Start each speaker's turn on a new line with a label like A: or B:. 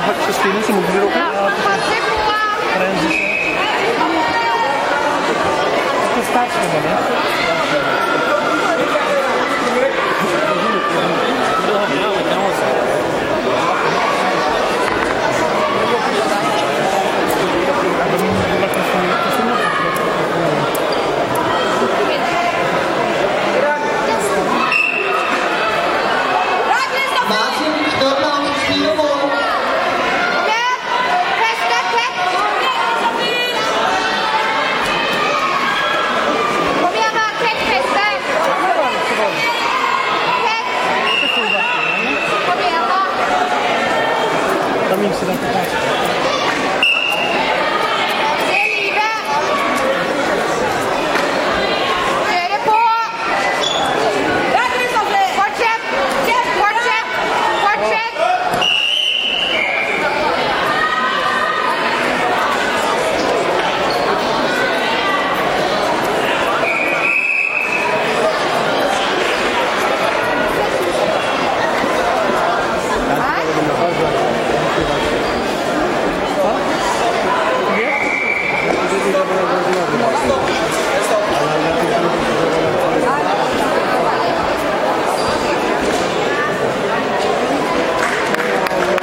A: hvor højt skal spille, så muligt, okay? Hvordan er det? Det er startspillerne. caminho.